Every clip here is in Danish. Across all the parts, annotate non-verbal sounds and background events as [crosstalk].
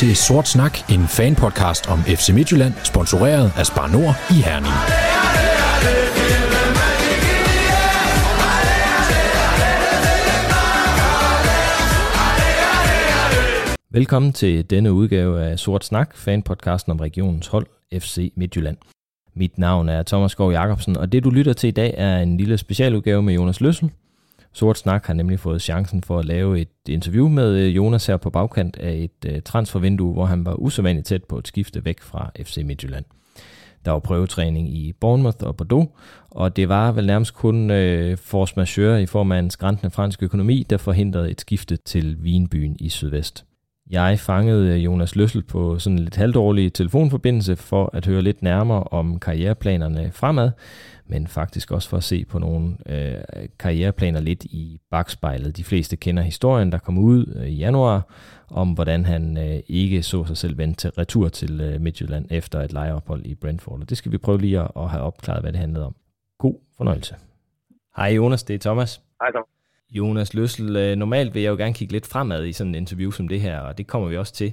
Til Sort Snak, en fanpodcast om FC Midtjylland, sponsoreret af Spar Nord i Herning. Velkommen til denne udgave af Sort Snak, fanpodcasten om regionens hold, FC Midtjylland. Mit navn er Thomas Skov Jacobsen, og det du lytter til i dag er en lille specialudgave med Jonas Løssel. Sort Snak har nemlig fået chancen for at lave et interview med øh, Jonas her på bagkant af et øh, transfervindue, hvor han var usædvanligt tæt på et skifte væk fra FC Midtjylland. Der var prøvetræning i Bournemouth og Bordeaux, og det var vel nærmest kun øh, force majeure i form af en skræntende fransk økonomi, der forhindrede et skifte til Wienbyen i sydvest. Jeg fangede Jonas Løssel på sådan en lidt halvdårlig telefonforbindelse for at høre lidt nærmere om karriereplanerne fremad, men faktisk også for at se på nogle øh, karriereplaner lidt i bagspejlet. De fleste kender historien, der kom ud øh, i januar, om hvordan han øh, ikke så sig selv vende til retur til øh, Midtjylland efter et lejeophold i Brentford. Og det skal vi prøve lige at, at have opklaret, hvad det handlede om. God fornøjelse. Hej Jonas, det er Thomas. Hej Thomas. Jonas Løssel, øh, normalt vil jeg jo gerne kigge lidt fremad i sådan en interview som det her, og det kommer vi også til.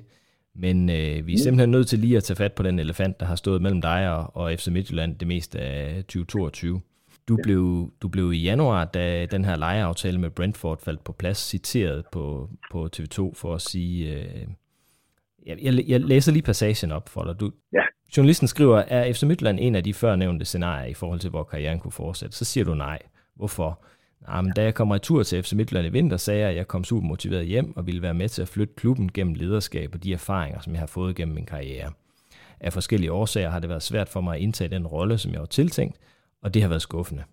Men øh, vi er simpelthen nødt til lige at tage fat på den elefant, der har stået mellem dig og, og FC Midtjylland det meste af 2022. Du, blev, du blev i januar, da den her lejeaftale med Brentford faldt på plads, citeret på, på TV2 for at sige... Øh, jeg, jeg, jeg læser lige passagen op for dig. Du, ja. Journalisten skriver, er FC Midtjylland en af de førnævnte scenarier i forhold til, hvor karrieren kunne fortsætte? Så siger du nej. Hvorfor? Jamen, da jeg kom retur til FC Midtjylland i vinter, sagde jeg, at jeg kom super motiveret hjem og ville være med til at flytte klubben gennem lederskab og de erfaringer, som jeg har fået gennem min karriere. Af forskellige årsager har det været svært for mig at indtage den rolle, som jeg var tiltænkt, og det har været skuffende.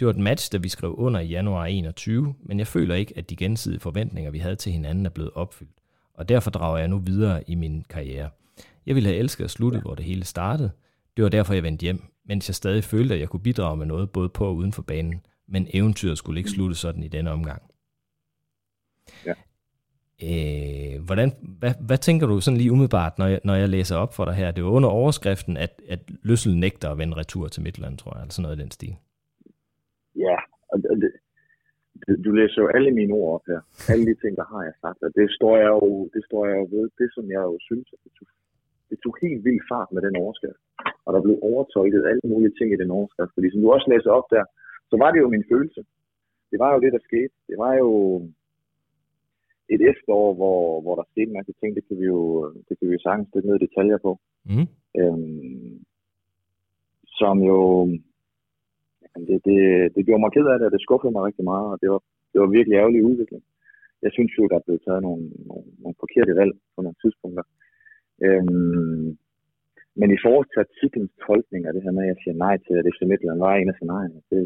Det var et match, da vi skrev under i januar 21, men jeg føler ikke, at de gensidige forventninger, vi havde til hinanden, er blevet opfyldt. Og derfor drager jeg nu videre i min karriere. Jeg ville have elsket at slutte, hvor det hele startede. Det var derfor, jeg vendte hjem, mens jeg stadig følte, at jeg kunne bidrage med noget både på og uden for banen – men eventyret skulle ikke slutte sådan i denne omgang. Ja. Øh, hvordan, hvad, hvad tænker du sådan lige umiddelbart, når jeg, når jeg læser op for dig her? Det var under overskriften, at, at Løssel nægter at vende retur til Midtland, tror jeg, eller sådan noget i den stil. Ja, og det, du læser jo alle mine ord op her. Alle de ting, der har jeg sagt, og det står jeg jo, det står jeg jo ved. Det, som jeg jo synes, at det tog, det tog helt vildt fart med den overskrift. Og der blev overtolket alle mulige ting i den overskrift. Fordi som du også læser op der, så var det jo min følelse. Det var jo det, der skete. Det var jo et efterår, hvor, hvor der skete en masse ting, det kan vi jo, det kan vi jo sagtens lidt ned i detaljer på. Mm. Øhm, som jo, det, det, det gjorde mig ked af det, og det skuffede mig rigtig meget, og det var, det var virkelig ærgerlig udvikling. Jeg synes jo, der blev taget nogle, nogle, nogle forkerte valg på nogle tidspunkter. Øhm, men i forhold til artiklens tolkning af det her med, at jeg siger nej til, at FC Midtjylland var en af scenarierne, det,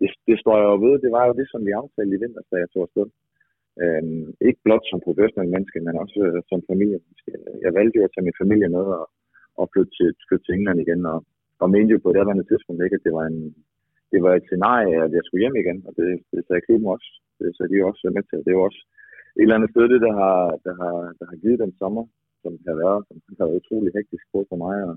det, det står jeg jo ved. Det var jo det, som vi aftalte i vinter, da jeg tog afsted. Øhm, ikke blot som professionel menneske, men også øh, som familie. Jeg valgte jo at tage min familie med og, og flytte, til, flytte til England igen, og, og mente jo på det andet tidspunkt ikke, at det var, en, det var et scenarie, at jeg skulle hjem igen, og det, det sagde klubben også. Det sagde de også med til. Det er jo også et eller andet sted, det, der har, der har, der har givet den sommer, som har været, som har været utrolig hektisk både for mig og,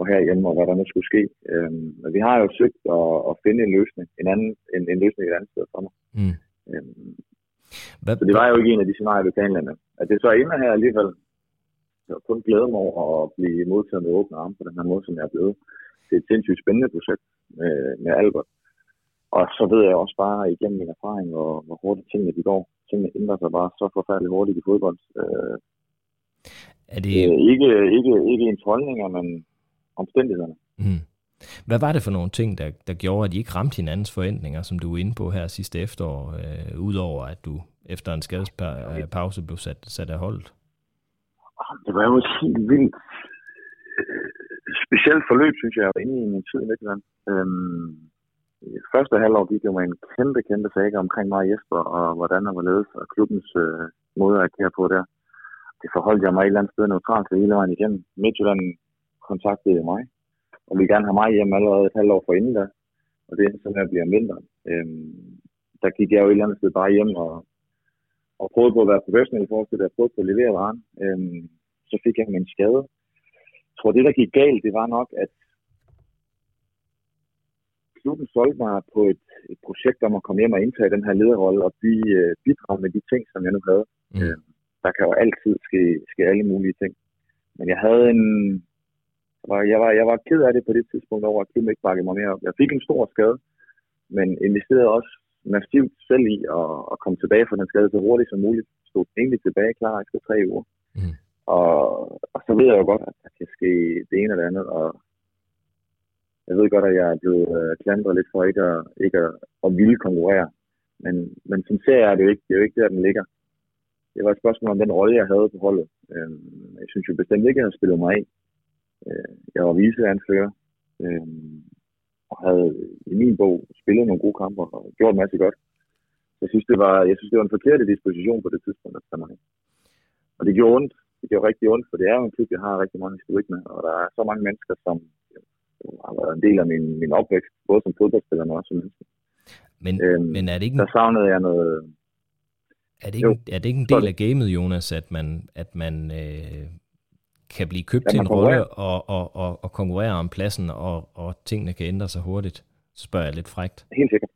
og herhjemme, og hvad der nu skulle ske. Øhm, men vi har jo søgt at, at finde en løsning, en, anden, en, en løsning et andet sted for mig. Mm. Øhm, hvad, så det var jo ikke en af de scenarier, vi planlagde. At det så ender her alligevel, jeg kun glæder mig over at blive modtaget med åbne arme på den her måde, som jeg er blevet. Det er et sindssygt spændende projekt med, med Albert. Og så ved jeg også bare igennem min erfaring, hvor, hvor hurtigt tingene de går. Tingene ændrer sig bare så forfærdeligt hurtigt i fodbold. Øh, er det... Øh, ikke, ikke, ikke ens holdninger, men omstændighederne. Mm. Hvad var det for nogle ting, der, der gjorde, at I ikke ramte hinandens forventninger, som du er inde på her sidste efterår, øh, udover at du efter en skadespause blev sat, sat af holdet? Det var jo et helt vildt øh, specielt forløb, synes jeg, jeg var inde i min tid i Midtjylland. Øhm, første halvår gik jo med en kæmpe, kæmpe sag omkring mig og Jesper, og hvordan der var ledet, og klubbens øh, måde at agere på der. Det forholdt jeg mig et eller andet sted neutralt til hele vejen igennem. Midtjylland kontaktede mig, og ville gerne have mig hjem allerede et halvt år for inden da. Og det er sådan, at jeg bliver mindre. Øhm, der gik jeg jo et eller andet sted bare hjem og, og prøvede på at være professionel i forhold til det, jeg prøvede på at levere varen. Øhm, så fik jeg min skade. Jeg tror, det der gik galt, det var nok, at klubben solgte mig på et, et projekt om at komme hjem og indtage den her lederrolle og blive, uh, bidrage med de ting, som jeg nu havde. Mm. Øhm, der kan jo altid ske, ske alle mulige ting. Men jeg havde en... Jeg var, jeg var ked af det på det tidspunkt over, at klubben ikke bakkede mig mere op. Jeg fik en stor skade, men investerede også massivt selv i at, at komme tilbage fra den skade så hurtigt som muligt. Stod egentlig tilbage klar efter tre uger. Mm. Og, og så ved jeg jo godt, at der kan ske det ene eller andet, og jeg ved godt, at jeg er blevet øh, klandret lidt for ikke at, ikke at, at ville konkurrere. Men, men som ser er det jo ikke, det er jo ikke der, den ligger. Det var et spørgsmål om den rolle, jeg havde på holdet. Øh, jeg synes jo bestemt ikke, at jeg havde spillet mig af. Øh, jeg var viseanfører, øh, og havde i min bog spillet nogle gode kampe og gjort en masse godt. Jeg synes, det var, jeg synes, det var en forkert disposition på det tidspunkt at tage mig. Og det gjorde ondt. Det gjorde rigtig ondt, for det er jo en klub, jeg har rigtig mange historik med, og der er så mange mennesker, som har været en del af min, min opvækst, både som fodboldspiller, men også som menneske. Men, øhm, men er det ikke... Der savnede jeg noget... Er det ikke, er det ikke en del af gamet, Jonas, at man, at man øh, kan blive købt til en rolle og, og, og, og konkurrere om pladsen, og, og tingene kan ændre sig hurtigt? Så spørger jeg lidt frægt. Helt sikkert.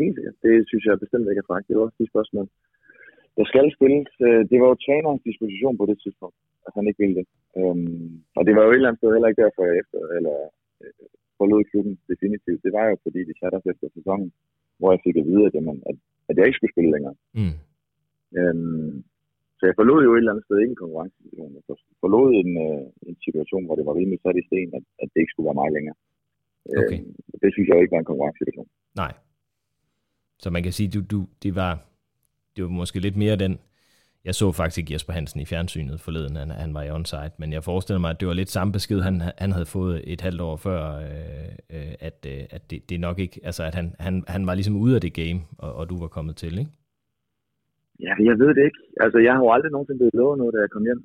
Helt sikkert. Det synes jeg bestemt ikke er frægt. Det er også de spørgsmål. Der skal spilles. Øh, det var jo trænerens disposition på det tidspunkt, at han ikke ville det. Øhm, og det var jo et eller andet sted heller ikke derfor, jeg efter, eller øh, forlod klubben definitivt. Det var jo fordi, de satte os efter sæsonen, hvor jeg fik at vide, at, jamen, at, at jeg ikke skulle spille længere. Mm. Øhm, så jeg forlod jo et eller andet sted ikke en konkurrencesituation. Jeg forlod en, øh, en situation, hvor det var rimelig sat i sten, at, at det ikke skulle være mig længere. Okay. Øhm, det synes jeg jo ikke var en konkurrencesituation. Nej. Så man kan sige, du, du, det var det var måske lidt mere den, jeg så faktisk ikke Jesper Hansen i fjernsynet forleden, han, han var i onsite, men jeg forestiller mig, at det var lidt samme besked, han, han havde fået et halvt år før, øh, øh, at, øh, at det, det nok ikke, altså at han, han, han var ligesom ude af det game, og, og du var kommet til, ikke? Ja, jeg ved det ikke. Altså, jeg har jo aldrig nogensinde blevet lovet noget, da jeg kom hjem.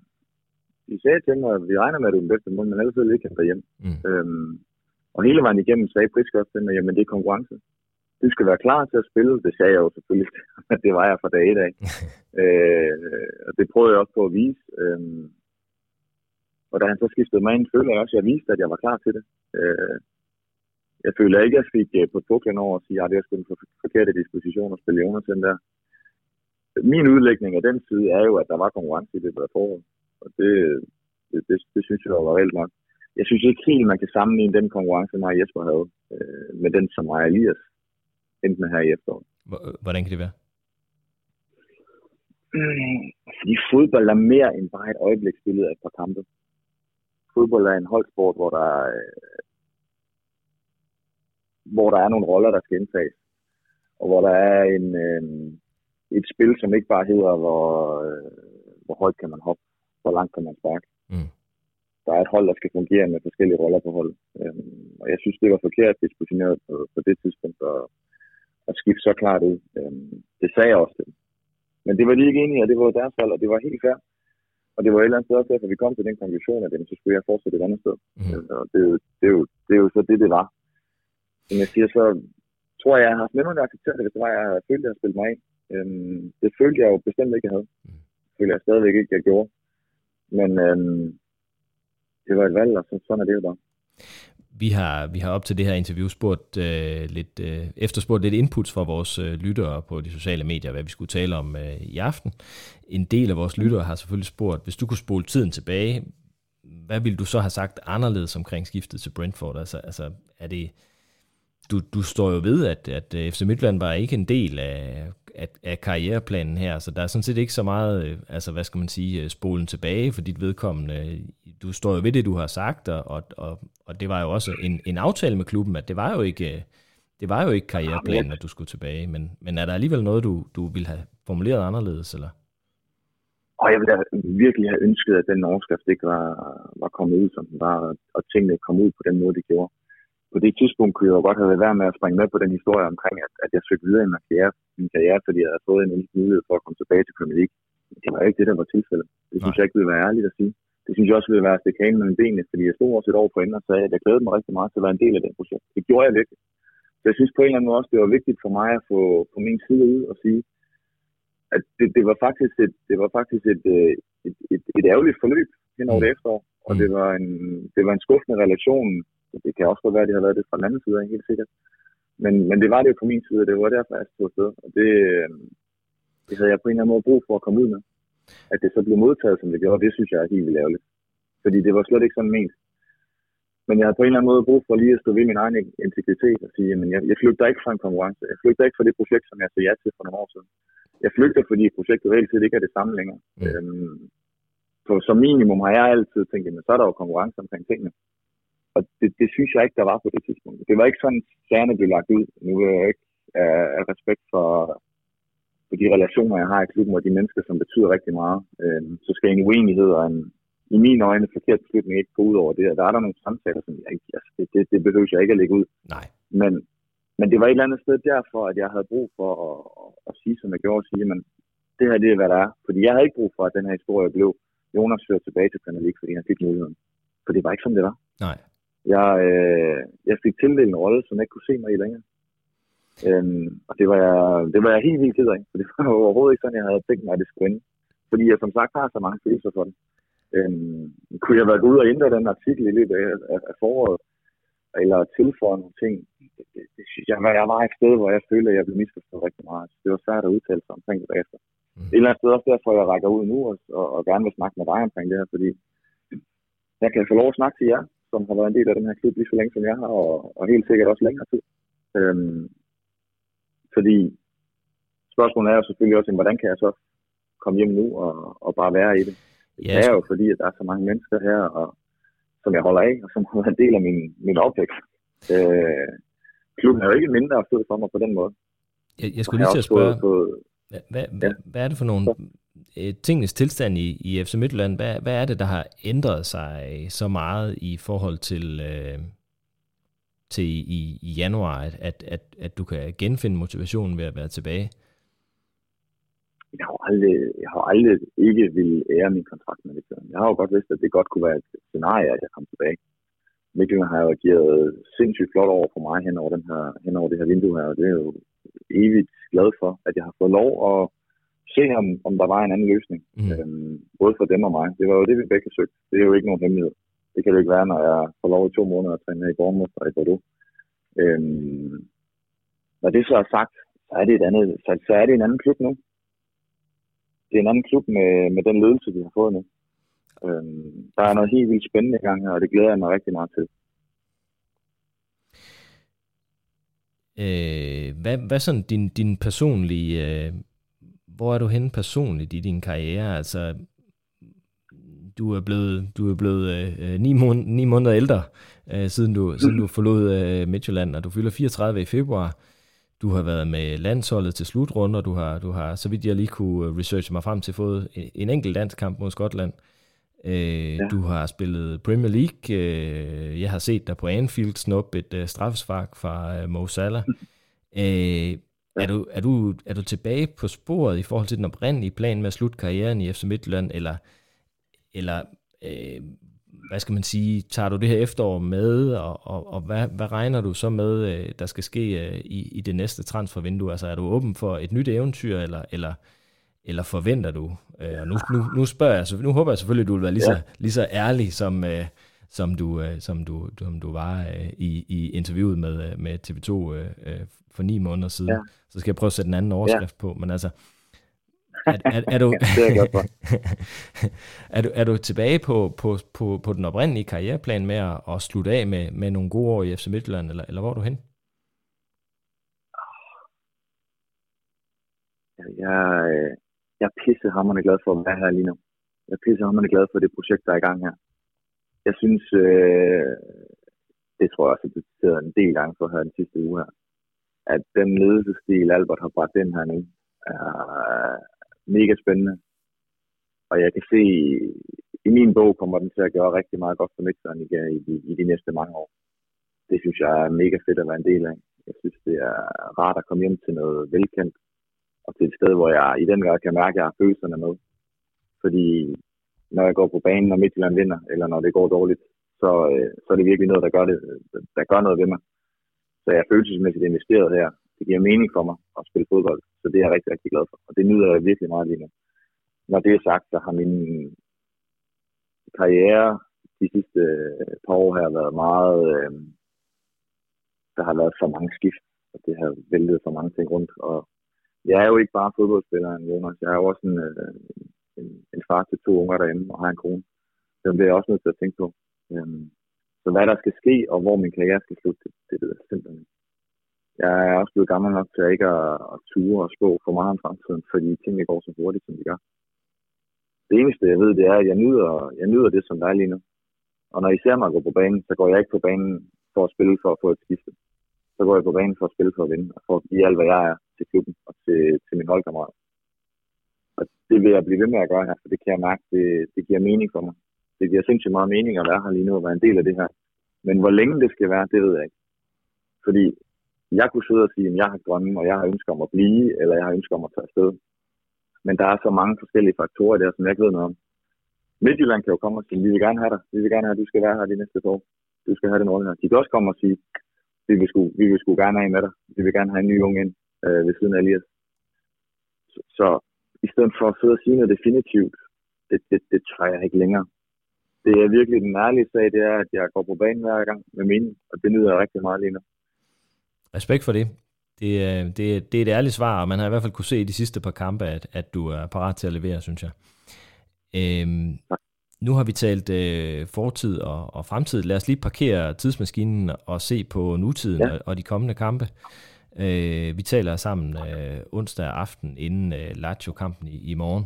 De sagde til mig, at vi regner med, at du er den bedste mål, men ellers vil ikke hjem. Mm. Øhm, og hele vejen igennem sagde Prisk også til mig, jamen det er konkurrence du skal være klar til at spille. Det sagde jeg jo selvfølgelig, [laughs] det var jeg fra dag et af. [laughs] øh, og det prøvede jeg også på at vise. Øh, og da han så skiftede mig ind, følte jeg også, at jeg viste, at jeg var klar til det. Øh, jeg føler ikke, at jeg fik uh, på puklen over at sige, at det er sgu en forkerte disposition at spille Jonas den der. Min udlægning af den side er jo, at der var konkurrence i det der forhold. Og det, det, det, det synes jeg var reelt nok. Jeg synes ikke helt, man kan sammenligne den konkurrence, mig Jesper havde, øh, med den, som mig Elias enten her i efteråret. Hvordan kan det være? [clears throat] Fordi fodbold er mere end bare et øjebliksbillede af et par kampe. Fodbold er en holdsport, hvor der, øh, hvor der er nogle roller, der skal indtages. Og hvor der er en, øh, et spil, som ikke bare hedder, hvor, øh, hvor højt kan man hoppe, hvor langt kan man sparke. Mm. Der er et hold, der skal fungere med forskellige roller på hold. og jeg synes, det var forkert dispositioneret på, på det tidspunkt, og at skifte så klart ud. Øhm, det sagde jeg også til Men det var de ikke enige og det var deres valg, og det var helt fair. Og det var et eller andet sted også derfor, vi kom til den konklusion, at jamen, så skulle jeg fortsætte et andet sted. Mm. Og det er, jo, det, er jo, det er jo så det, det var. Som jeg siger, så tror jeg, jeg har haft nemmere at acceptere det, hvis det var, jeg følte, at jeg spillet mig af. Øhm, det følte jeg jo bestemt ikke, jeg havde. Mm. Det følte jeg stadigvæk ikke, jeg gjorde. Men øhm, det var et valg, og så, sådan er det jo bare. Vi har, vi har op til det her interview spurgt øh, lidt, øh, efterspurgt lidt inputs fra vores øh, lyttere på de sociale medier, hvad vi skulle tale om øh, i aften. En del af vores lyttere har selvfølgelig spurgt, hvis du kunne spole tiden tilbage, hvad ville du så have sagt anderledes omkring skiftet til Brentford? Altså, altså er det, du, du står jo ved, at, at øh, FC Midtjylland var ikke en del af, af, af karriereplanen her, så der er sådan set ikke så meget, øh, altså hvad skal man sige, øh, spolen tilbage for dit vedkommende. Du står jo ved det, du har sagt, og, og, og, det var jo også en, en aftale med klubben, at det var jo ikke, det var jo ikke karriereplanen, at du skulle tilbage, men, men er der alligevel noget, du, du ville have formuleret anderledes, eller? Og jeg ville virkelig have ønsket, at den overskrift ikke var, var kommet ud, som den var, og tingene kom ud på den måde, det gjorde på det tidspunkt kunne jeg jo godt have været med at springe med på den historie omkring, at, at jeg søgte videre i min karriere, min karriere, fordi jeg havde fået en mulighed for at komme tilbage til Premier League. Det var ikke det, der var tilfældet. Det synes Nej. jeg ikke ville være ærligt at sige. Det synes jeg også ville være at stikke med mellem benene, fordi jeg stod også et år for og sagde, at jeg glædede mig rigtig meget til at være en del af den projekt. Det gjorde jeg virkelig. Så jeg synes på en eller anden måde også, det var vigtigt for mig at få på min side ud og sige, at det, det var faktisk et, det var faktisk et, øh, et, et, et ærgerligt forløb hen over mm. det efterår, og mm. det var en, det var en skuffende relation det kan også godt være, at det har været det fra den anden side, helt sikkert. Men, men det var det jo på min side, og det var derfor, jeg stod afsted. Og det, øh, det havde jeg på en eller anden måde brug for at komme ud med. At det så blev modtaget, som det gjorde, det synes jeg er helt vildt ærgerligt. Fordi det var slet ikke sådan ment. Men jeg har på en eller anden måde brug for lige at stå ved min egen integritet og sige, at jeg, jeg flygter ikke fra en konkurrence. Jeg flygter ikke fra det projekt, som jeg sagde ja til for nogle år siden. Jeg flygter, fordi projektet reelt set ikke er det samme længere. Mm. Øhm, for som minimum har jeg altid tænkt, at så er der jo konkurrence omkring tingene. Og det, det synes jeg ikke, der var på det tidspunkt. Det var ikke sådan, sagerne blev lagt ud. Nu er jeg ikke af, af respekt for, for de relationer, jeg har i klubben, og de mennesker, som betyder rigtig meget. Øhm, så skal en uenighed og en, i mine øjne, forkert beslutning ikke gå ud over det. Der er der nogle samtaler, som jeg ikke, altså, det, det, det behøver jeg ikke at lægge ud. Nej. Men, men det var et eller andet sted derfor, at jeg havde brug for at, at, at sige, som jeg gjorde, at sige, men det her det er, hvad der er. Fordi jeg havde ikke brug for, at den her historie blev Jonas ført tilbage til Premier League, fordi han fik muligheden. For det var ikke, som det var. Nej. Jeg, øh, jeg fik tildelt en rolle, som jeg ikke kunne se mig i længere. Øhm, og det var, jeg, det var jeg helt vildt ked af, for det var [laughs] overhovedet ikke sådan, jeg havde tænkt mig, at det skulle ende. Fordi jeg som sagt har så mange følelser for det. Øhm, kunne jeg være gået ud og ændre den artikel i løbet af, af, af foråret, eller tilføje nogle ting, det, det, det jeg, jeg var et sted, hvor jeg følte, at jeg blev misforstået rigtig meget. Det var svært at udtale sig omkring det bagefter. Mm. Et eller andet sted også derfor, jeg rækker ud nu og, og, og gerne vil snakke med dig omkring det her, fordi jeg kan få lov at snakke til jer, som har været en del af den her klub lige så længe, som jeg har, og, og helt sikkert også længere tid. Øhm, fordi spørgsmålet er jo selvfølgelig også, hvordan kan jeg så komme hjem nu og, og bare være i det? Det yes. er jo fordi, at der er så mange mennesker her, og, som jeg holder af, og som har været en del af min, min opvækst. Øh, klubben er jo ikke mindre fed for mig på den måde. Jeg, jeg skulle lige til at spørge, på, hvad, hvad, ja. hvad er det for nogle øh, tingens tilstand i, i FC Midtjylland? Hvad, hvad er det, der har ændret sig så meget i forhold til, øh, til i, i januar, at, at, at du kan genfinde motivationen ved at være tilbage? Jeg har aldrig, jeg har aldrig ikke vil ære min kontrakt med Midtjylland. Jeg har jo godt vidst, at det godt kunne være et scenarie, at jeg kom tilbage. Midtjylland har jo ageret sindssygt flot over for mig hen over, den her, hen over det her vindue her, og det er jo evigt glad for, at jeg har fået lov at se, om, om der var en anden løsning. Mm. Øhm, både for dem og mig. Det var jo det, vi begge søgte. Det er jo ikke nogen hemmelighed. Det kan det ikke være, når jeg får lov i to måneder at træne i Bournemouth og i Bordeaux. Øhm, når det så er sagt, så er det, et andet, så, så er det en anden klub nu. Det er en anden klub med, med den ledelse, vi har fået nu. Øhm, der er noget helt vildt spændende i gang her, og det glæder jeg mig rigtig meget til. Øh, hvad, hvad sådan din, din personlige, øh, hvor er du henne personligt i din karriere? Altså, du er blevet, du er blevet øh, øh ni, måned, ni måneder ældre, øh, siden, du, siden du forlod øh, Midtjylland, og du fylder 34 i februar. Du har været med landsholdet til slutrunder, du har, du har, så vidt jeg lige kunne øh, researche mig frem til, fået en, en enkelt landskamp mod Skotland. Øh, ja. Du har spillet Premier League. Øh, jeg har set dig på Anfield snuppe et øh, straffespark fra øh, Mo Salah. [laughs] Øh, er, du, er, du, er du tilbage på sporet i forhold til den oprindelige plan med at slutte karrieren i FC Midtjylland, eller, eller øh, hvad skal man sige, tager du det her efterår med, og, og, og hvad, hvad regner du så med, øh, der skal ske øh, i, i det næste transfervindue? Altså er du åben for et nyt eventyr, eller, eller, eller forventer du? Øh, og nu, nu, nu spørger jeg, så nu håber jeg selvfølgelig, at du vil være lige, ja. så, lige så ærlig, som, øh, som, du, øh, som, du, som du var øh, i, i interviewet med, øh, med TV2 øh, øh, for ni måneder siden. Ja. Så skal jeg prøve at sætte en anden overskrift ja. på. Men altså, er, er, er, du, [laughs] [laughs] er, du, er du tilbage på, på, på, på den oprindelige karriereplan med at, at slutte af med, med nogle gode år i FC Midtjylland, eller, eller hvor er du hen? Jeg, øh, jeg er pissehammerende glad for at være her lige nu. Jeg er pissehammerende glad for det projekt, der er i gang her. Jeg synes, øh, det tror jeg også, at det en del gange for her den sidste uge her, at den ledelsesstil, Albert har bragt ind her nu, er mega spændende. Og jeg kan se, i min bog kommer den til at gøre rigtig meget godt for Midtjylland i, i, i de næste mange år. Det synes jeg er mega fedt at være en del af. Jeg synes, det er rart at komme hjem til noget velkendt, og til et sted, hvor jeg i den grad kan mærke, at jeg har følelserne med. Fordi når jeg går på banen, når Midtjylland vinder, eller når det går dårligt, så, øh, så er det virkelig noget, der gør, det, der gør noget ved mig. Så jeg er følelsesmæssigt investeret her. Det giver mening for mig at spille fodbold, så det er jeg rigtig, rigtig glad for. Og det nyder jeg virkelig meget lige nu. Når det er sagt, så har min karriere de sidste øh, par år her været meget... Øh, der har været for mange skift, og det har væltet for mange ting rundt, og jeg er jo ikke bare fodboldspilleren, Jonas. Jeg er jo også en, øh, en, en far til to unger derhjemme og har en kone. Så det er jeg også nødt til at tænke på. Øhm, så hvad der skal ske, og hvor min karriere skal slutte, det, det ved jeg simpelthen ikke. Jeg er også blevet gammel nok til at ikke at, at ture og spå for meget om fremtiden, fordi tingene går så hurtigt, som de gør. Det eneste, jeg ved, det er, at jeg nyder, jeg nyder det, som der er lige nu. Og når I ser mig gå på banen, så går jeg ikke på banen for at spille for at få et skifte. Så går jeg på banen for at spille for at vinde, og for at give alt, hvad jeg er til klubben og til, til min holdkammerat. Og det vil jeg blive ved med at gøre her, for det kan jeg mærke, det, det giver mening for mig. Det giver sindssygt meget mening at være her lige nu og være en del af det her. Men hvor længe det skal være, det ved jeg ikke. Fordi jeg kunne sidde og sige, at jeg har drømme, og jeg har ønsker om at blive, eller jeg har ønsker om at tage afsted. Men der er så mange forskellige faktorer der, som jeg ikke ved noget om. Midtjylland kan jo komme og sige, vi vil gerne have dig. Vi vil gerne have, at du skal være her de næste år. Du skal have den rolle her. De kan også komme og sige, vi vil sgu, vi vil sgu gerne have med dig. Vi vil gerne have en ny ung ind øh, ved siden af Elias. Så, så i stedet for at sidde og sige noget definitivt, det, det, det tror jeg ikke længere. Det er virkelig den ærlige sag, det er, at jeg går på banen hver gang med mening, og det nyder jeg rigtig meget lige nu. Respekt for det. Det, det, det er et ærligt svar, og man har i hvert fald kunne se i de sidste par kampe, at, at du er parat til at levere, synes jeg. Øhm, nu har vi talt øh, fortid og, og fremtid. Lad os lige parkere tidsmaskinen og se på nutiden ja. og, og de kommende kampe. Øh, vi taler sammen øh, onsdag aften inden øh, Lazio-kampen i, i morgen.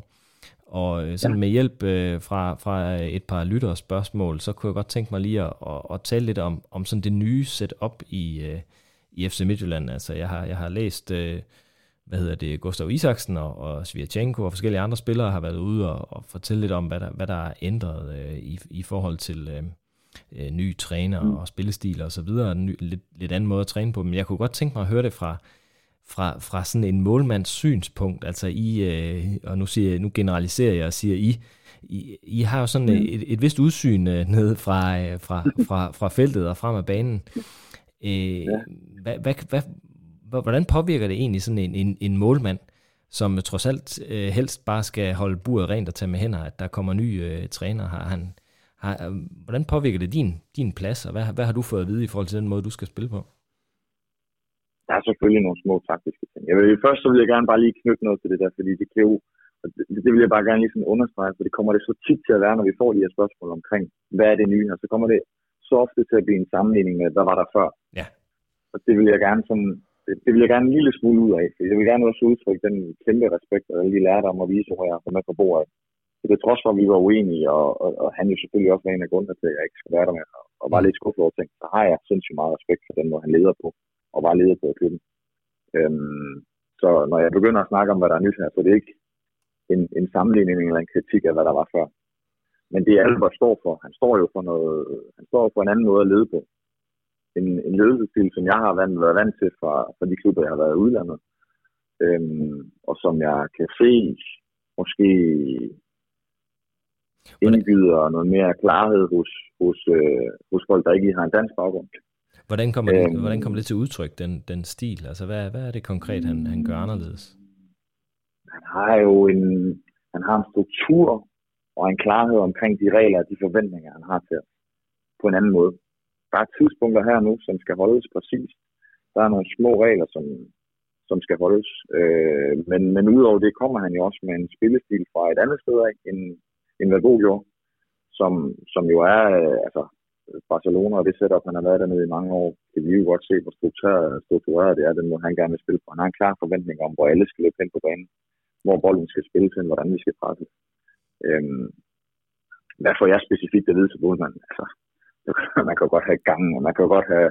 Og øh, sådan ja. med hjælp øh, fra, fra et par lyttere spørgsmål, så kunne jeg godt tænke mig lige at, at, at tale lidt om, om sådan det nye setup i, øh, i FC Midtjylland. Altså jeg har, jeg har læst, øh, hvad hedder det, Gustav Isaksen og, og Svirchenko og forskellige andre spillere har været ude og, og fortælle lidt om, hvad der, hvad der er ændret øh, i, i forhold til øh, øh, nye træner mm. og spillestil og så videre. En ny, lidt, lidt anden måde at træne på. Men jeg kunne godt tænke mig at høre det fra, fra, fra sådan en målmands synspunkt. Altså I, øh, og nu, siger, nu generaliserer jeg og siger I, I, I har jo sådan mm. et, et vist udsyn øh, ned fra, øh, fra, fra, fra feltet og frem af banen. Øh, ja. hvad, hvad, hvad, hvordan påvirker det egentlig sådan en, en, en målmand, som trods alt øh, helst bare skal holde buret rent og tage med hænder, at der kommer nye øh, træner? Har han, har, øh, hvordan påvirker det din, din plads, og hvad, hvad har du fået at vide i forhold til den måde, du skal spille på? Der er selvfølgelig nogle små taktiske ting. Jeg vil, først så vil jeg gerne bare lige knytte noget til det der, fordi det kan jo, det, det vil jeg bare gerne lige sådan understrege, for det kommer det så tit til at være, når vi får de her spørgsmål omkring, hvad er det nye her, så kommer det så ofte til at blive en sammenligning med, hvad var der før. Ja. Og det vil jeg gerne sådan, det, det vil jeg gerne en lille smule ud af, for jeg vil gerne også udtrykke den kæmpe respekt og alle de lærte om at vise, hvor jeg har med på bordet. Så det er trods for, at vi var uenige, og, og, og han jo selvfølgelig også var en af grundene til, at jeg ikke skal være der med, og, og var lidt skuffet over ting, så har jeg sindssygt meget respekt for den måde, han leder på, og var leder på i klubben. Øhm, så når jeg begynder at snakke om, hvad der er nyt her, så det er ikke en, en sammenligning eller en kritik af, hvad der var før. Men det er Albert står for. Han står jo for noget, han står for en anden måde at lede på. En, en ledelsesstil, som jeg har været, været vant til fra, fra de klubber, jeg har været i udlandet. Øhm, og som jeg kan se måske indbyder noget mere klarhed hos, hos, øh, hos folk, der ikke har en dansk baggrund. Hvordan kommer, det, øhm, hvordan kommer det til udtryk, den, den stil? Altså, hvad, hvad er det konkret, han, han gør anderledes? Han har jo en, han har en struktur og en klarhed omkring de regler og de forventninger, han har til os på en anden måde. Der er tidspunkter her nu, som skal holdes præcis. Der er nogle små regler, som, som skal holdes. Øh, men, men udover det kommer han jo også med en spillestil fra et andet sted af, end, end hvad gjorde, som, som jo er, øh, altså Barcelona og det setup, han har været dernede i mange år, kan vi jo godt se, hvor struktureret, struktureret det er, den måde han gerne vil spille på. Han har en klar forventning om, hvor alle skal løbe hen på banen, hvor bolden skal spilles hen, hvordan vi skal presse. Øhm, hvad får jeg specifikt at vide til Bodman? Altså, [laughs] man kan godt have gangen, og man kan godt have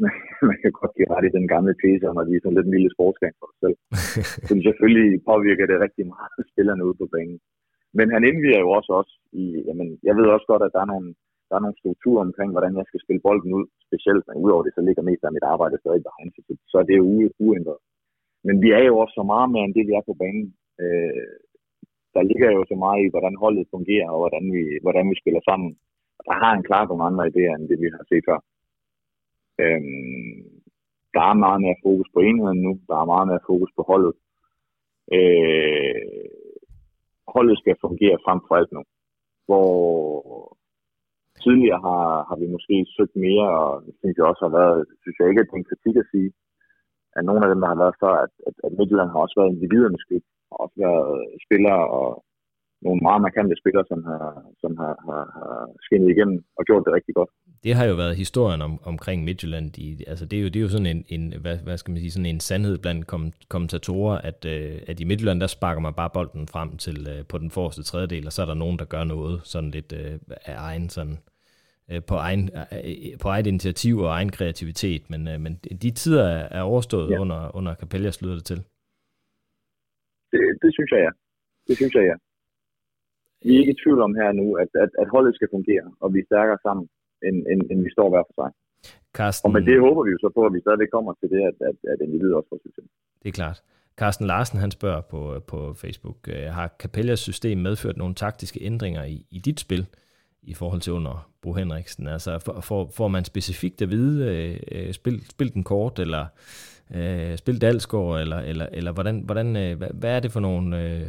[laughs] man kan godt give ret i den gamle tese om, at vi er sådan lidt en lille sportsgang for os selv. [laughs] Så selvfølgelig påvirker det rigtig meget spillerne ude på banen. Men han indviger jo også også i, jamen, jeg ved også godt, at der er nogle, der er nogle strukturer omkring, hvordan jeg skal spille bolden ud, specielt, men udover det, så ligger mest af mit arbejde stadig behind, så, så det er jo uændret. Men vi er jo også så meget mere end det, vi er på banen. Øh, der ligger jo så meget i, hvordan holdet fungerer, og hvordan vi, hvordan vi spiller sammen. Og der har han klar nogle andre idéer, end det vi har set før. Øhm, der er meget mere fokus på enheden nu. Der er meget mere fokus på holdet. Øh, holdet skal fungere frem for alt nu. Hvor tidligere har, har vi måske søgt mere, og det synes jeg også har været, synes jeg ikke, at det er en kritik at sige, at nogle af dem, der har været før, at, at, at Midtjylland har også været individernes klub. og også været spillere og nogle meget markante spillere, som har, som har, har, har skinnet igennem og gjort det rigtig godt. Det har jo været historien om, omkring Midtjylland. De, altså det, er jo, det er jo sådan en, en hvad, hvad skal man sige, sådan en sandhed blandt kom, kommentatorer, at, øh, at i Midtjylland, der sparker man bare bolden frem til øh, på den forreste tredjedel, og så er der nogen, der gør noget sådan lidt øh, af egen sådan, øh, på, egen, øh, på eget initiativ og egen kreativitet, men, øh, men de tider er, er overstået ja. under, under Capellas lyder det til. Det, det synes jeg, ja. Det synes jeg, ja. Vi er ikke i tvivl om her nu, at, at, at holdet skal fungere, og vi er stærkere sammen, end, end, end vi står hver for sig. Carsten, og med det håber vi jo så på, at vi stadigvæk kommer til det, at, at, at individet også får succes. Det er klart. Carsten Larsen han spørger på, på Facebook, øh, har Capellas system medført nogle taktiske ændringer i, i dit spil i forhold til under Bo Henriksen? Altså for, for, får man specifikt at vide, øh, øh spil, spil den kort, eller øh, spil Dalsgaard, eller, eller, eller hvordan, hvordan, øh, hvad, hvad er det for nogle øh,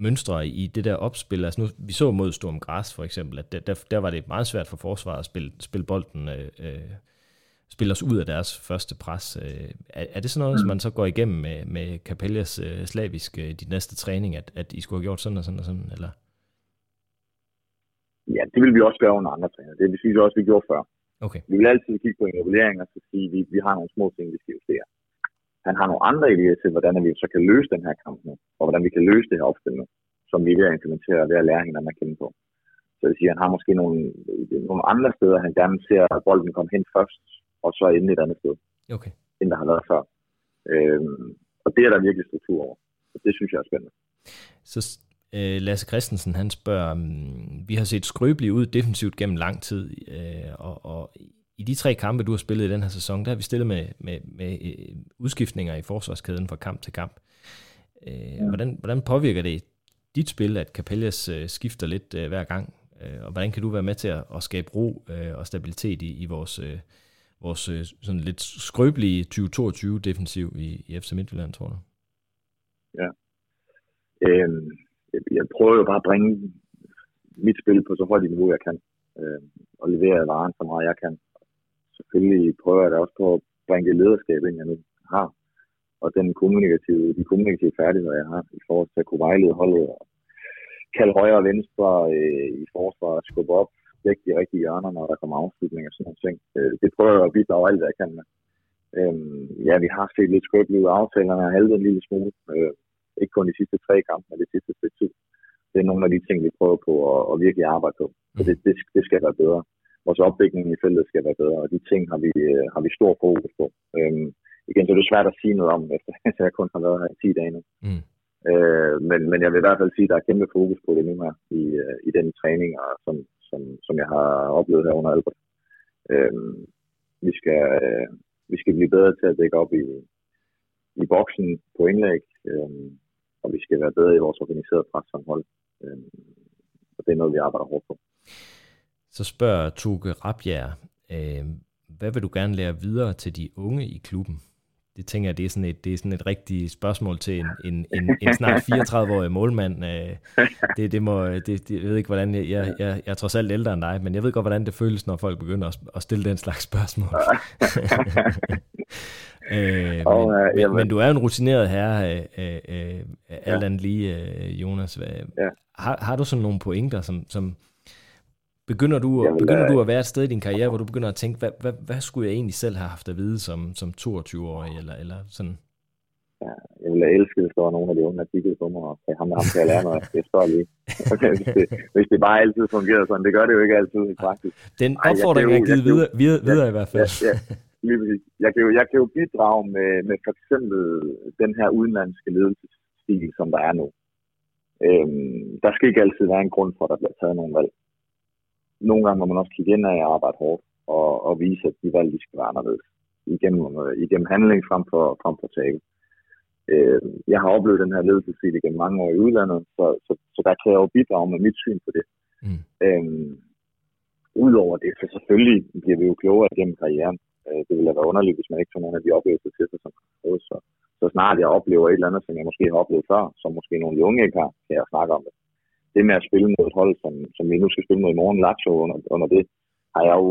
mønstre i det der opspil. Altså nu, vi så mod Storm Græs for eksempel, at der, der, der var det meget svært for forsvaret at spille, spille bolden, øh, øh, spille os ud af deres første pres. Øh, er, er det sådan noget, mm. som man så går igennem med, med Capellas øh, slavisk øh, de næste træning, at, at I skulle have gjort sådan og sådan og sådan, eller? Ja, det vil vi også gøre under andre træner. Det vil vi også, vi gjorde før. Okay. Vi vil altid kigge på en evaluering og så sige, at vi, vi har nogle små ting, vi skal justere han har nogle andre idéer til, hvordan vi så kan løse den her kamp nu, og hvordan vi kan løse det her opstil nu, som vi er ved at implementere ved at lære hinanden at kende på. Så det vil sige, at han har måske nogle, nogle andre steder, han gerne ser, at bolden kommer hen først, og så ende et andet sted, okay. end der har været før. Øhm, og det er der virkelig struktur over. Så det synes jeg er spændende. Så øh, Lasse Christensen, han spørger, um, vi har set skrøbelige ud defensivt gennem lang tid, øh, og, og i de tre kampe, du har spillet i den her sæson, der har vi stillet med, med, med øh, udskiftninger i forsvarskæden fra kamp til kamp. Øh, ja. hvordan, hvordan påvirker det dit spil, at Capellas øh, skifter lidt øh, hver gang? Øh, og hvordan kan du være med til at, at skabe ro øh, og stabilitet i, i vores, øh, vores øh, sådan lidt skrøbelige 2022 defensiv i, i FC Midtjylland, tror du? Ja. Jeg, jeg prøver jo bare at bringe mit spil på så højt niveau, jeg kan. Øh, og levere varen så meget, jeg kan selvfølgelig prøver jeg da også på at bringe det lederskab ind, jeg nu har. Og den kommunikative, de kommunikative færdigheder, jeg har i forhold til at kunne vejlede holdet og kalde højre og venstre øh, i forsvar, skubbe op, dække de rigtige hjørner, når der kommer afslutning og sådan nogle ting. Øh, det prøver jeg at bidrage alt, hvad jeg kan med. Øh, ja, vi har set lidt skrøbelige ud. Aftalerne har halvet en lille smule. Øh, ikke kun de sidste tre kampe, men det sidste stykke tid. Det er nogle af de ting, vi prøver på at, at virkelig arbejde på. Så det, det, det skal være bedre vores opdækning i feltet skal være bedre, og de ting har vi, øh, har vi stor fokus på. Øhm, igen, så er det svært at sige noget om, [laughs] efter at jeg kun har været her i 10 dage nu. Mm. Øh, men, men jeg vil i hvert fald sige, at der er kæmpe fokus på det nu her i, øh, i den træning, og som, som, som jeg har oplevet her under Albert. Øh, vi, skal, øh, vi skal blive bedre til at dække op i, i boksen på indlæg, øh, og vi skal være bedre i vores organiserede pressamhold. Øh, og det er noget, vi arbejder hårdt på. Så spørger Tuke Rabjerg, øh, hvad vil du gerne lære videre til de unge i klubben? Det tænker jeg, det er sådan et, det er sådan et rigtigt spørgsmål til en, en, en, en snart 34-årig målmand. Øh, det, det må, det, det, jeg ved ikke, hvordan, jeg, jeg, jeg, jeg er trods alt ældre end dig, men jeg ved godt, hvordan det føles, når folk begynder at, at stille den slags spørgsmål. [laughs] [laughs] øh, oh, men, men, men du er en rutineret herre, øh, øh, alt andet lige, øh, Jonas. Ja. Har, har du sådan nogle pointer, som, som, Begynder du, Jamen, begynder du at være et sted i din karriere, hvor du begynder at tænke, hvad, hvad, hvad skulle jeg egentlig selv have haft at vide som, som 22-årig, eller, eller sådan? Ja, jeg ville elske, hvis der var nogen af de unge, der kiggede på mig og sagde, ham, ham kan jeg lære noget. Det står lige. [laughs] Hvis, det, hvis det bare altid fungerer sådan, det gør det jo ikke altid i praksis. Den opfordring er givet videre, videre, videre i hvert fald. Ja, ja. Jeg kan jo, jeg kan jo bidrage med, med for eksempel den her udenlandske ledelsesstil, som der er nu. Øhm, der skal ikke altid være en grund for, at der bliver taget nogle valg nogle gange må man også kigge ind og arbejde hårdt og, og vise, at de valg, de skal være anderledes igennem, igennem handling frem for, frem for tale. Øh, jeg har oplevet den her ledelsesstil igennem mange år i udlandet, så, så, så der kan jeg jo bidrage med mit syn på det. Mm. Øh, Udover det, så selvfølgelig bliver vi jo klogere gennem karrieren. Øh, det ville være underligt, hvis man ikke tog nogle af de oplevelser til sig, som så, så snart jeg oplever et eller andet, som jeg måske har oplevet før, som måske nogle unge ikke har, kan jeg snakke om det det med at spille mod et hold, som, som vi nu skal spille mod i morgen, Lazio, under, under det, har jeg jo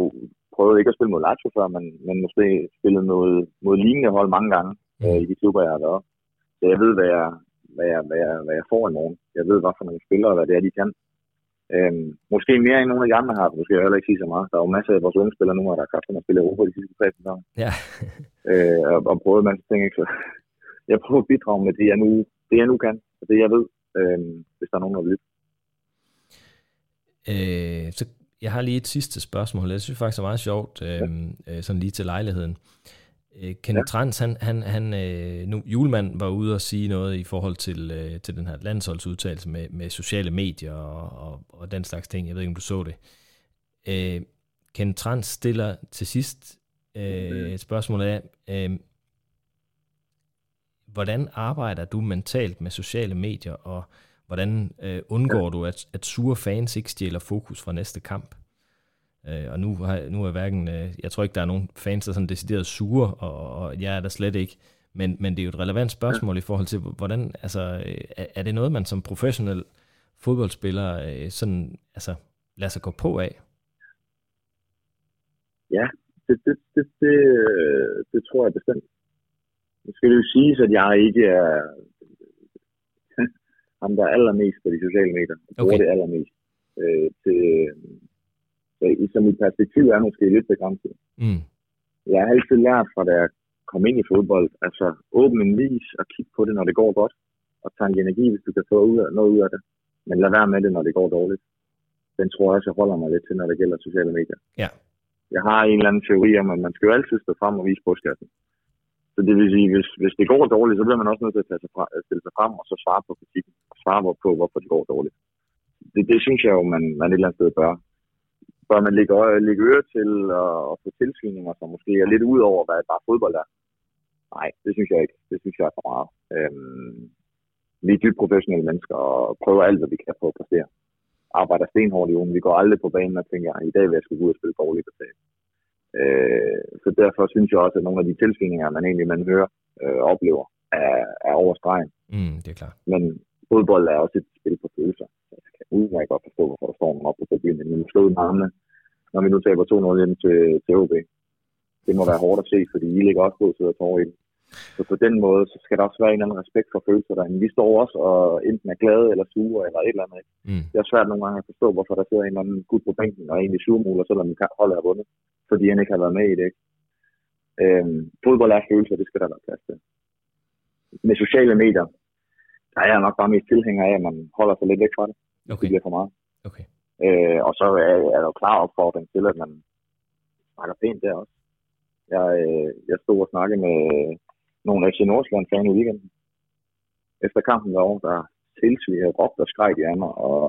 prøvet ikke at spille mod Lazio før, men, men måske spillet noget, mod lignende hold mange gange mm. øh, i de klubber, jeg har været. Så jeg ved, hvad jeg, hvad jeg, hvad, jeg, hvad jeg får i morgen. Jeg ved, hvad for nogle spillere, hvad det er, de kan. Øhm, måske mere end nogle af de andre har, måske jeg heller ikke sige så meget. Der er jo masser af vores unge spillere nu, der har kraften at spille Europa de sidste tre sæsoner. Ja. [laughs] øh, og, og prøvet masse ting, ikke? Så [laughs] jeg prøver at bidrage med det, jeg nu, det, jeg nu kan, og det, jeg ved, øh, hvis der er nogen, der vil. Øh, så jeg har lige et sidste spørgsmål. Jeg synes faktisk, er meget sjovt, øh, ja. sådan lige til lejligheden. Øh, Kenneth ja. Trans, han, han, han, øh, nu, Julemand var ude og sige noget i forhold til, øh, til den her landsholdsudtalelse med, med sociale medier og, og, og den slags ting. Jeg ved ikke, om du så det. Øh, Kenneth Trans stiller til sidst øh, et spørgsmål af, øh, hvordan arbejder du mentalt med sociale medier, og hvordan øh, undgår ja. du, at, at sure fans ikke stjæler fokus fra næste kamp? Øh, og nu, har, nu er hverken, øh, jeg tror ikke, der er nogen fans, der er sådan decideret sure, og, og jeg er der slet ikke. Men, men det er jo et relevant spørgsmål i forhold til, hvordan, altså, øh, er, er det noget, man som professionel fodboldspiller øh, sådan, altså, lader sig gå på af? Ja, det, det, det, det, det tror jeg bestemt. Nu skal det jo siges, at jeg ikke er ham, der er allermest på de sociale medier. Jeg bruger okay. det allermest øh, til, så, så mit perspektiv er måske lidt begrænset. Mm. Jeg har altid lært fra, da jeg kom ind i fodbold, altså åbne en vis og kigge på det, når det går godt, og tanke energi, hvis du kan få noget ud af det. Men lad være med det, når det går dårligt. Den tror jeg også, jeg holder mig lidt til, når det gælder sociale medier. Ja. Jeg har en eller anden teori om, at man skal jo altid stå frem og vise brystkassen. Så det vil sige, hvis, hvis det går dårligt, så bliver man også nødt til at tage sig fra, stille sig frem og så svare på kritikken. Svare på, hvorfor det går dårligt. Det, det synes jeg jo, man, man et eller andet sted bør bør man lægge, lægge øre til og, og få tilsvininger, som måske er lidt ud over, hvad bare fodbold er. Nej, det synes jeg ikke. Det synes jeg er for meget. Øhm, vi er dybt professionelle mennesker og prøver alt, hvad vi kan på at præstere. Arbejder stenhårdt i ugen. Vi går aldrig på banen og tænker, at i dag vil jeg skulle ud og spille dårligt og Øh, så derfor synes jeg også, at nogle af de tilsvininger, man egentlig man hører øh, oplever, er, er over stregen. Mm, det er klart. Men fodbold er også et spil på følelser udmærket godt forstå, hvorfor der står nogen op på tribunen. Men nu slået med armene, når vi nu taber 2-0 hjem til, til OB. Det må være hårdt at se, fordi I ligger også til at tårer i Så på den måde, så skal der også være en eller anden respekt for følelser derinde. Vi står også og enten er glade eller sure eller et eller andet. Mm. Det er svært nogle gange at forstå, hvorfor der sidder en eller anden gut på bænken og egentlig surmuler, selvom holdet er vundet, fordi han ikke har været med i det. Ikke? Øhm, fodbold er følelser, det skal der være plads til. Med sociale medier, der er jeg nok bare mest tilhænger af, at man holder sig lidt væk fra det. Okay. Det bliver for meget. Okay. Øh, og så er, er der jo klar opfordring til, at man snakker pænt der også. Jeg, øh, jeg stod og snakkede med nogle FC Nordsjælland fan i weekenden. Efter kampen derovre, der tilsviger råbt og skreg i mig, og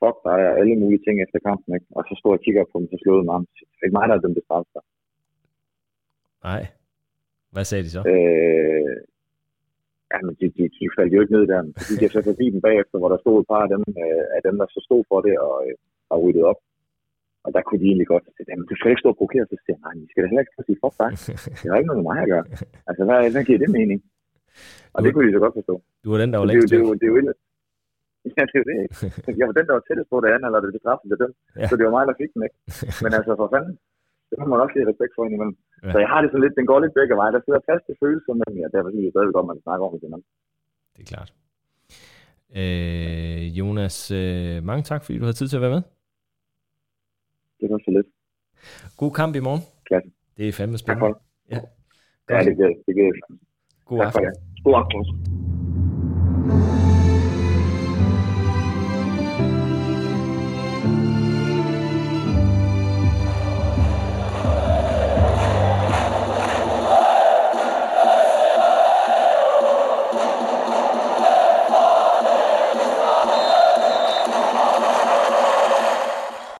fuck, der er alle mulige ting efter kampen, ikke? Og så stod jeg og kigger på dem, så slåede mig. Det er ikke mig, der er dem, det Nej. Hvad sagde de så? Øh, Ja, men de, de, de faldt jo ikke ned der. Så gik jeg så forbi dem bagefter, hvor der stod et par af dem, øh, af dem der så stod for det og øh, har ryddet op. Og der kunne de egentlig godt sige, jamen du skal ikke stå og provokere. Så siger jeg, nej, I skal da heller ikke sige, fuck dig. Det har ikke noget med mig at gøre. Altså, hvad, hvad giver det mening? Og du, det kunne de så godt forstå. Du var den, der var længst det, det, det, det, er jo Ja, det er det. Jeg var den, der var tættest på det andet, eller det straffen til dem. Ja. Så det var mig, der fik den, ikke? Men altså, for fanden, det må man også lige respekt for indimellem. Ja. Så jeg har det sådan lidt, den går lidt begge veje. Der sidder fast til følelser, men ja, derfor synes jeg stadig godt, man snakker om det. Det er klart. Øh, Jonas, øh, mange tak, fordi du har tid til at være med. Det var så lidt. God kamp i morgen. Klasse. Det er fandme spændende. Tak for Ja, ja det gør det. det gør God aften. God aften.